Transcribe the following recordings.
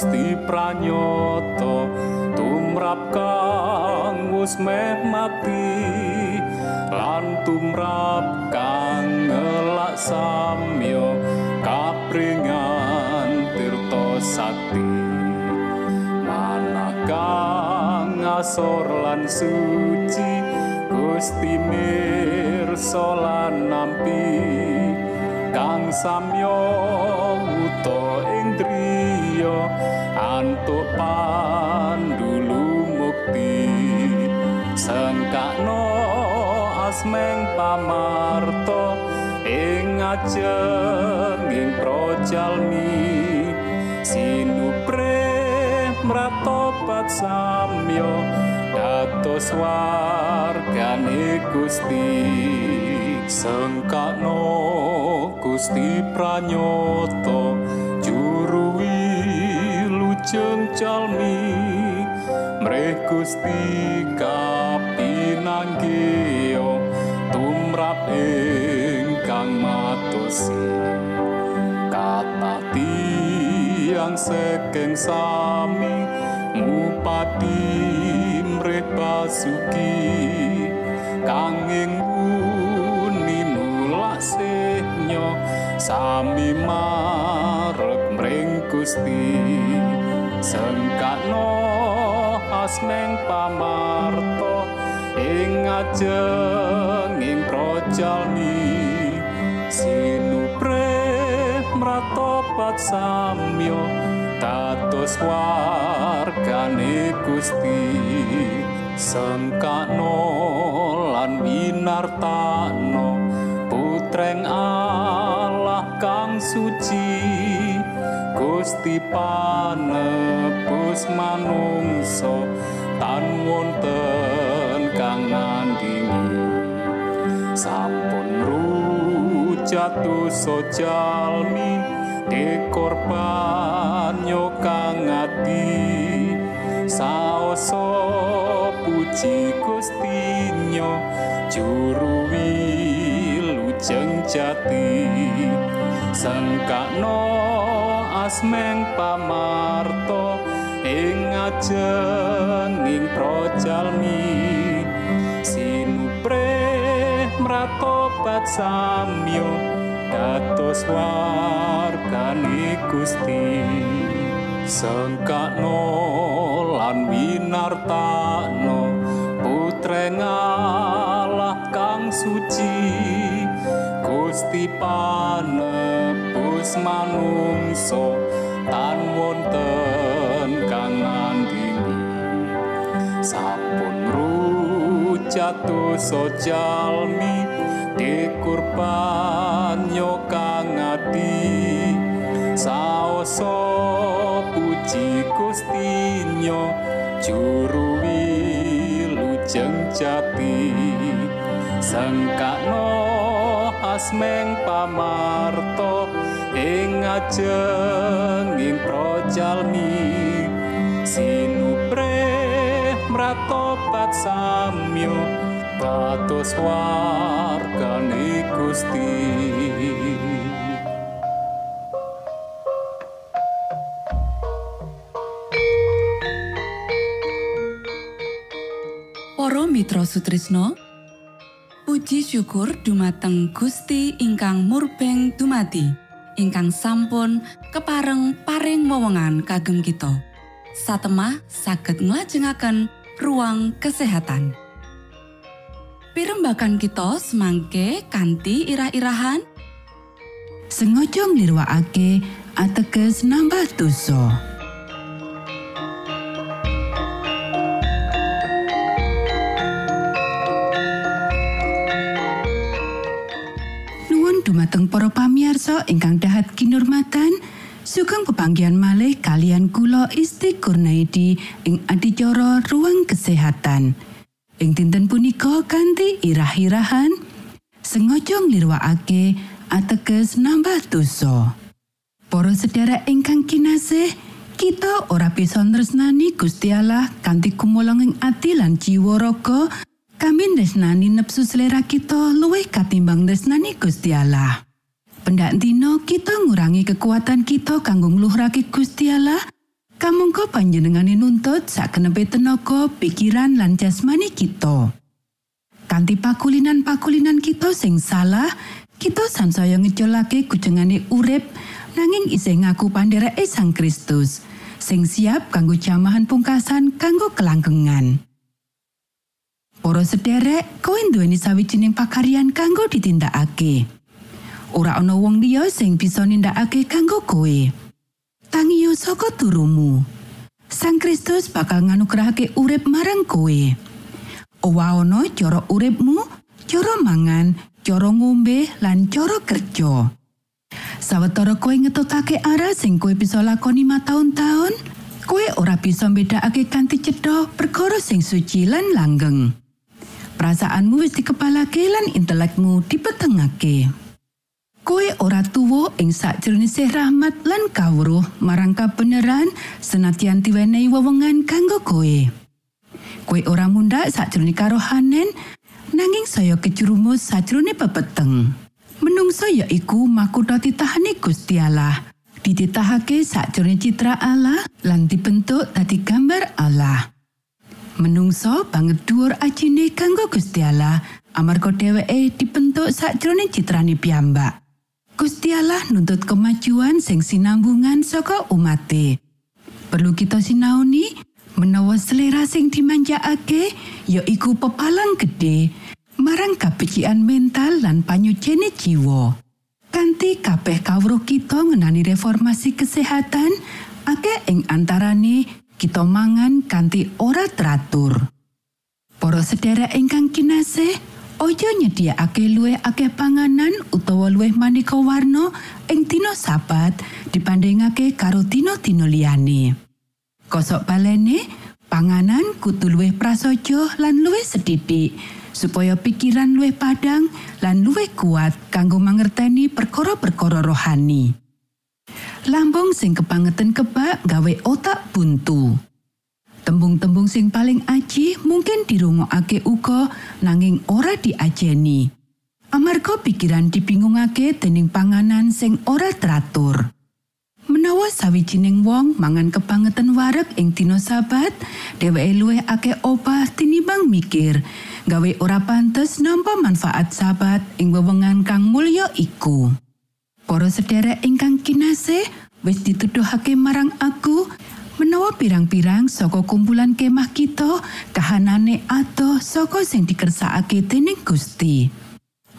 Gusti pranyata tumrap kang wis meh mati lan tumrap kang ngelak samyo kapringan tirta sakti manah kang asor lan suci Gusti mirsa lan nampi kang samyo wuto ing driya antuk pandulu mukti. Sengkakno asmeng pamarto ing ajenging projalmi sinupre mratobat samyo dados wargane Gusti. Sengkakno Gusti pranyata juru wilujeng calmi. Mreh Gusti kapinanggih tumrap ingkang matosi kata tiang sekeng sami mupati mreh basuki. Kanging uni nulak senyo sami marep mring Gusti sengkakno asmeng pamarto ing ajenging projalmi. Sinupre mratobat samyo dados wargane Gusti. Sengkakno lan winartano putreng Allah kang suci Gusti panebus manungsa tan wonten kang ngandhi sampun rujatuh sojalmi dekorban nyokang ati saoso puji Gustinyo juru wilujeng jati. Sengkakno asmeng pamarto ing ajenging projalmi. Sinupre mratobat samyo dados wargane Gusti. Sengkakno lan winartano putreng Allah kang suci Gusti panebus manungso tan wonten kang ngandini sampun rujatuh sojalmi dikurban nyokang ati saoso puji Gustinyo juru wilujeng jati. Sengkakno asmeng pamarto ing ajenging projalmi sinupre mratobat samyo dados wargane Gusti. Para Mitra Sutrisno Puji syukur dumateng Gusti ingkang murbeng dumati ingkang sampun kepareng paring wewenngan kagem kita. Satemah saged nglajengaken ruang kesehatan. Pirembakan kita semangke kanthi irah-irahan. Sengaja nglirwakake ateges nambah dosa. Nuwun dumateng para pamiarsa ingkang dahat kinurmatan, sugeng pepanggihan malih kalian kula Isti Kurnaidi ing adicara ruang kesehatan. Ing dinten punika kanthi irah-irahan sengaja nglirwakake ateges nambah dosa. Para sedherek ingkang kinasih, kita ora bisa nresnani Gusti Allah kanthi kumulung ing ati lan jiwa raga kami nresnani nepsu selera kita luwih katimbang nresnani Gusti Allah. Pendak dina kita ngurangi kekuatan kita kanggo ngluhurake Gusti Allah. Kamangka panjenengane nuntut sakenepe tenaga, pikiran lan jasmani kita. Kanthi pakulinan-pakulinan kita sing salah, kita sansaya ngeculake kujengane urip nanging isih ngaku pandhereke Sang Kristus sing siap kanggo jamahan pungkasan kanggo kelanggengan. Para sederek, kowe duweni sawijining pakaryan kanggo ditindakake. Ora ana wong liya sing bisa nindakake kanggo kowe. Tangiyo saka turumu. Sang Kristus bakal nganugrahake urip marang kowe. Owaono cara uripmu, cara mangan, cara ngombe lan cara kerja. Sawetara kowe ngetutake arah sing kowe bisa lakoni mataun-taun, kowe ora bisa mbedakake kanthi cedha perkara sing suci lan langgeng. Perasaanmu wis dikepalake lan intelekmu dipetengake. Kowe ora tuwa ing sakjroning rahmat lan kawruh marang kabeneran senadyan diwenehi wewengan kanggo kowe. Kowe ora mundhak sakjroning karohanen nanging saya kejerumus sajroning pepeteng. Menungso ya iku makutha titahane Gusti Allah. Dititahake sakjroning citra Allah lan dibentuk dadi gambar Allah. Menungso banget dhuwur ajine kanggo Gusti Allah amarga dheweke dibentuk sakjroning citrane piyambak. Gusti Allah nuntut kemajuan sing sinambungan saka umate. Perlu kita sinaoni menawa selera sing dimanjakake ya iku pepalang gede marang kabecikan mental lan panyucene jiwa. Kanti kabeh kawruh kita ngenani reformasi kesehatan, akeh ing antarane kita mangan kanthi ora teratur. Para sedherek ingkang kinasih, ojo nyediakake luwih akeh panganan utawa luwih maneka warna ing dina sabat dibandingake karo dina-dina liyane. Kosok balene, panganan kudu luwih prasaja lan luwih sedidik supaya pikiran luwih padang lan luwih kuat kanggo mangerteni perkara-perkara rohani. Lambung sing kepangetan kebak gawe otak buntu. Tembung-tembung sing paling aji mungkin dirungokake uga nanging ora diajeni. Amarga pikiran dibingungake dening panganan sing ora teratur. Menawa sawijining wong mangan kebangetan wareg ing dina sabat, dheweke luwih akeh obah tinimbang mikir, gawe ora pantes nampa manfaat sabat ing wewengan kang mulya iku. Para sedherek ingkang kinasih, wis dituduhake marang aku menawa pirang-pirang saka kumpulan kemah kita kahanane adoh saka sing dikersakake dening Gusti.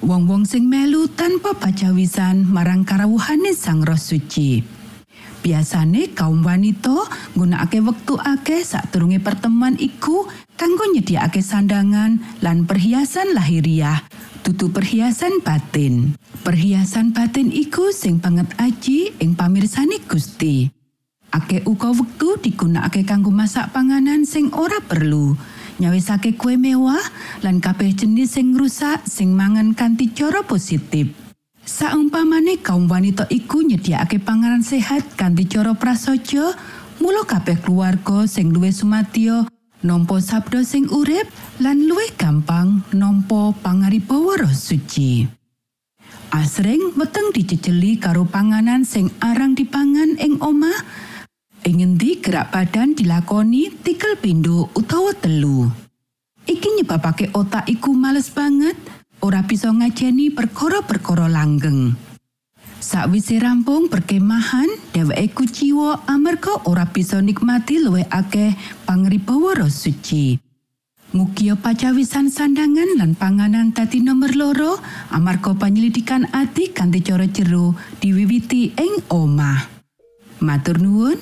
Wong-wong sing melu tanpa pacawisan marang karawuhane Sang Roh Suci. Biasane kaum wanita nggunakake wektu akeh sadurunge pertemuan iku kanggo nyediakake sandangan lan perhiasan lahiriah tutu perhiasan batin. Perhiasan batin iku sing banget aji ing pamirsani Gusti. Ake uga wektu digunakake kanggo masak panganan sing ora perlu. Nyawisake kue mewah lan kabeh jenis sing rusak sing mangan kanthi cara positif. Saumpamane kaum wanita iku nyediakake panganan sehat kanthi cara prasaja, mula kabeh keluarga sing luwih sumadyo nampa sabda sing urip lan luwih gampang nampa pangaribawa roh suci. Asring weteng diceceli karo panganan sing arang dipangan ing omah, ngendi gerak badan dilakoni tikel pindho utawa telu. Iki nyebabake otak iku males banget, ora bisa ngajeni perkara-perkara langgeng. Sakwise rampung perkemahan, dheweke kuciwa amarga ora bisa nikmati luwih akeh pangribawa roh suci. Mugia pacawisan sandangan lan panganan tadi nomor loro amarga penyelidikan ati kanthi cara jero diwiwiti ing omah. Matur nuwun,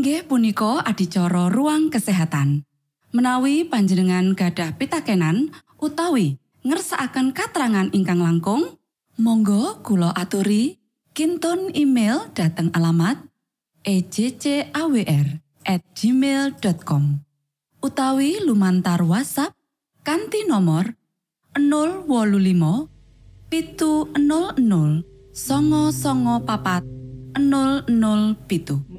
Inggih punika adicara ruang kesehatan. Menawi panjenengan gadah pitakenan utawi ngersakaken katrangan ingkang langkung Monggo Kulo aturi Kinton email dateng alamat ejcawr@ gmail.com utawi lumantar WhatsApp kanti nomor 025 pitu 00 songo songo papat 00 pitu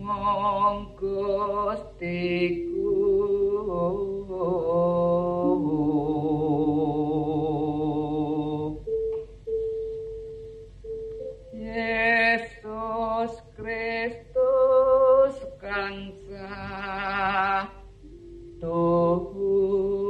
Kristus kansa Sesembahan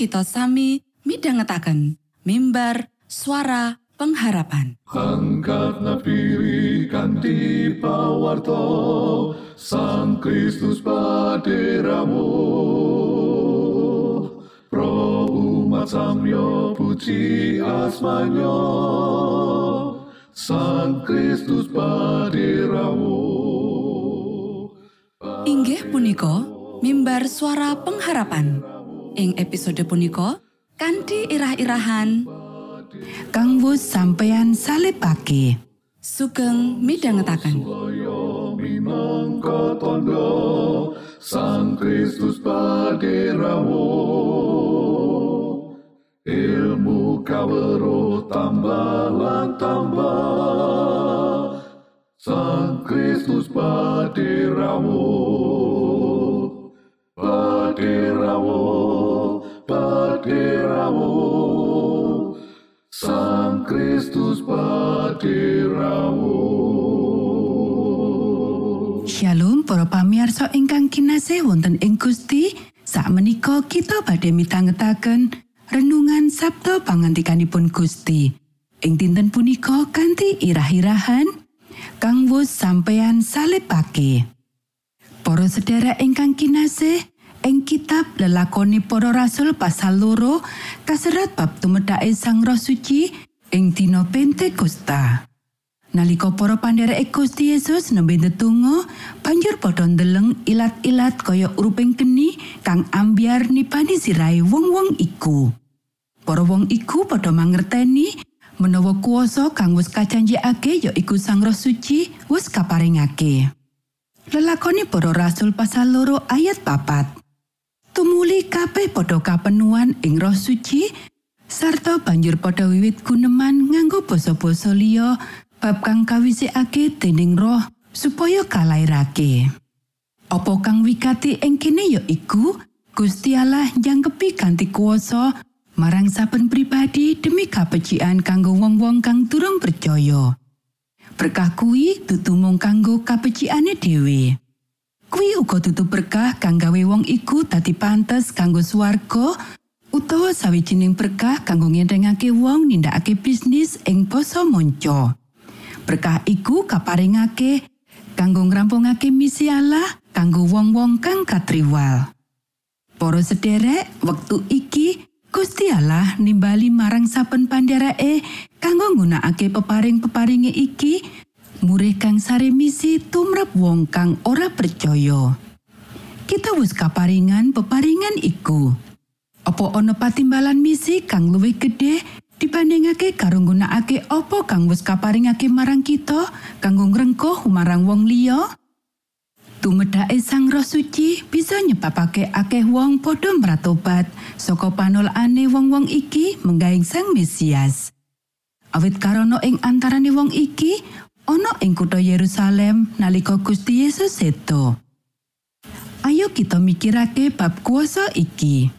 kita sami midhangetaken mimbar suara pengharapan. Angkat napiri kanti pawarto Sang Kristus paderamu Pro umat samyo puji asmanyo Sang Kristus paderamu Inggih punika mimbar suara pengharapan. Ing episode punika kanthi irah-irahan. Kang wus sampeyan salebake. sugeng minangka tondo Sang Kristus paderamu ilmu kawero tambah tambah Sang Kristus paderamu paderamu paderamu Sang Kristus paderamu Shalom para pamirsa ingkang kinasih wonten ing Gusti. Sakmenika kita badhe mitangetaken renungan Sabda pangantikanipun Gusti. Ing dinten punika kanthi irah-irahan kang wus sampeyan salebake. Para sedherek ingkang kinasih, ing kitab lelakoni para rasul pasal loro kaserat bab tumedake Sang Roh Suci ing dina Pentakosta. Nalika para pandherek Gusti Yesus nembe ndedonga, banjur padha ndeleng ilat-ilat kaya uruping geni kang ambyar nipani sirahe wong-wong iku. Para wong iku padha mangerteni menawa kuasa kang wis kajanjekake ya iku Sang Roh Suci wis kaparingake. Lelakoni para rasul pasal loro ayat papat. Tumuli kabeh padha kapenuan ing Roh Suci sarta banjur padha wiwit guneman nganggo basa-basa liya bab kang kawisikake dening roh supaya kalairake. Apa kang wigati ing kene ya iku Gusti Allah njangkepi kanthi kuasa marang saben pribadi demi kabecikan kanggo wong-wong kang durung percaya. Berkah kuwi dudu mung kanggo kabecikane dhewe. Kuwi uga dudu berkah kang gawe wong iku dadi pantes kanggo swarga utawa sawijining berkah kanggo ngendhengake wong nindakake bisnis ing basa monco. Berkah iku kaparingake kanggo ngrampungake misi Allah kanggo wong-wong kang katriwal. Para sederek, wektu iki Gusti Allah nimbali marang saben pandhereke kanggo nggunakake peparing-peparinge iki murih kang sare misi tumrap wong kang ora percaya. Kita wis kaparingan peparingan iku. Apa ana patimbalan misi kang luwih gedhe dibandingake karo nggunakake apa kang wis kaparingake marang kita kanggo ngrengkuh marang wong liya? Tumedake Sang Roh Suci bisa nyebabake akeh wong padha mratobat saka panolane wong-wong iki menggaing Sang Mesias. Awit karana ing antarane wong iki ana ing kutha Yerusalem nalika Gusti Yesus seto. Ayo kita mikirake bab kuasa iki.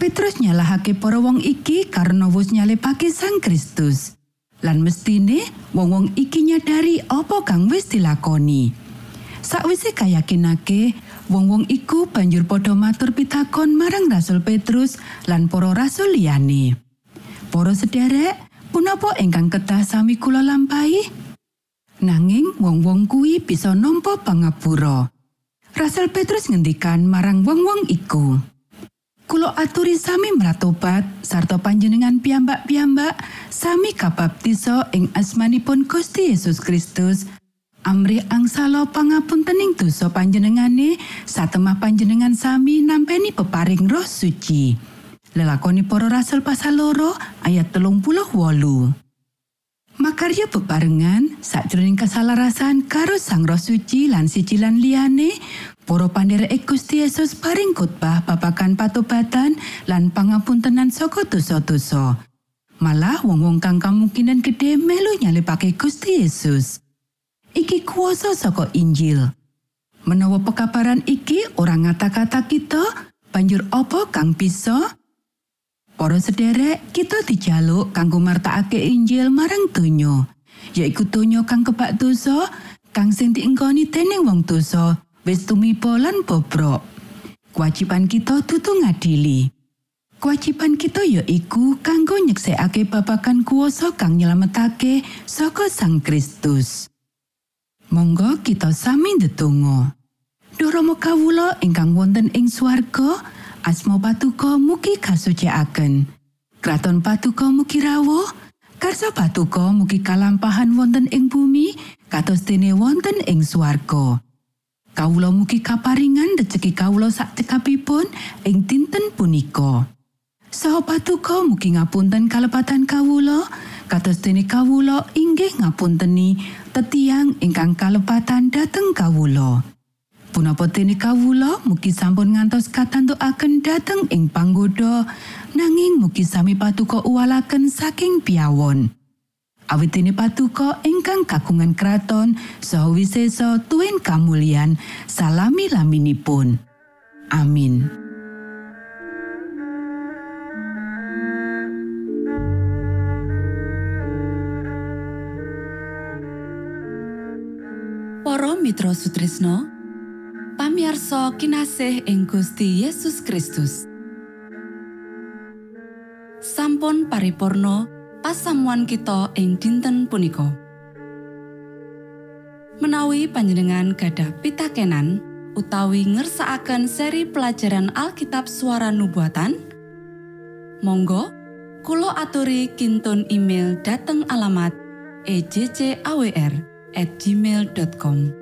Petrus nyalahake para wong iki karena wis nyalepake Sang Kristus. Lan mestine wong-wong iki nyadari apa kang wis dilakoni. Sakwise kayakinake, wong-wong iku banjur padha matur pitakon marang Rasul Petrus lan para rasul liyane. Para sederek, punapa ingkang kedah sami kula lampahi? Nanging wong-wong kuwi bisa nampa pangapura. Rasul Petrus ngendikan marang wong-wong iku. Kulo aturi sami mratobat sarta panjenengan piyambak-piyambak sami kabaptiso ing asmanipun Gusti Yesus Kristus. Amri angsala pangapuntening dosa panjenengane satemah panjenengan sami nampeni peparing roh suci. Lelakoni para rasul pasal loro ayat telung puluh wolu. Makarya bebarengan sakjroning kesalarasan karo Sang Roh Suci lan sijilan liyane para pandherek Gusti Yesus paring khotbah babagan patobatan lan pangapuntenan saka dosa-dosa. Malah wong-wong kang kemungkinan gedhe melu nyalepake Gusti Yesus. Iki kuasa saka Injil. Menawa pekabaran iki ora ngata-kata kita, banjur apa kang bisa? Para sederek, kita dijaluk kanggo martakake Injil marang donya, yaiku donya kang kebak dosa, kang sing dienggoni dening wong dosa, wis tumiba lan bobrok. Kewajiban kita dudu ngadili. Kewajiban kita ya iku kanggo nyeksekake babagan kuasa kang nyelametake saka Sang Kristus. Monggo kita sami ndedonga. Duh Rama kawula ingkang wonten ing swarga, asma patuko mugi kasucikaken. Kraton patuko mugi rawuh, karsa patuko mugi kalampahan wonten ing bumi, kados dene wonten ing swarga. Kawula mugi kaparingan rejeki kawula sak cekapipun ing dinten punika. Saha patuko mugi ngapunten kalepatan kawula, kados dene kawula inggih ngapunteni tetiang ingkang kalepatan dhateng kawula. Punapa dene kawula mugi sampun ngantos katantukaken dhateng ing panggoda, nanging mugi sami patuko uwalaken saking piawon. Awit dene patuko ingkang kagungan kraton saha wisesa tuwin kamulyan salami-laminipun. Amin. Para Mitra Sutrisno pamiarsa kinasih ing Gusti Yesus Kristus. Sampun paripurno pasamuan kita ing dinten punika. Menawi panjenengan gadah pitakenan utawi ngersaakan seri pelajaran Alkitab suara nubuatan Monggo Kulo aturi kinton email dateng alamat ejcawr at gmail.com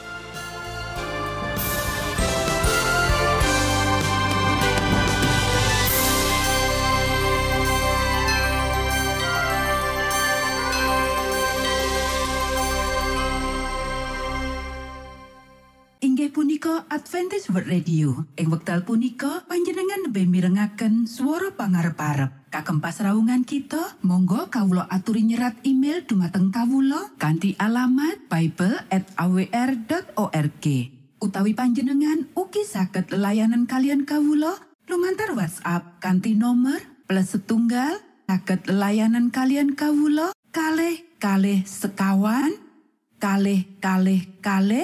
Adventist World Radio. Ing wekdal punika panjenengan lebih mirengaken swara pangarep-arep. Kagem pasraungan kita, monggo kawula aturi nyerat email dumateng kawula kanthi alamat bible@awr.org. Utawi panjenengan ugi saged layanan kalian kawula lumantar WhatsApp kanthi nomor plus setunggal saged layanan kalian kawula kalih kalih sekawan kalih kalih kalih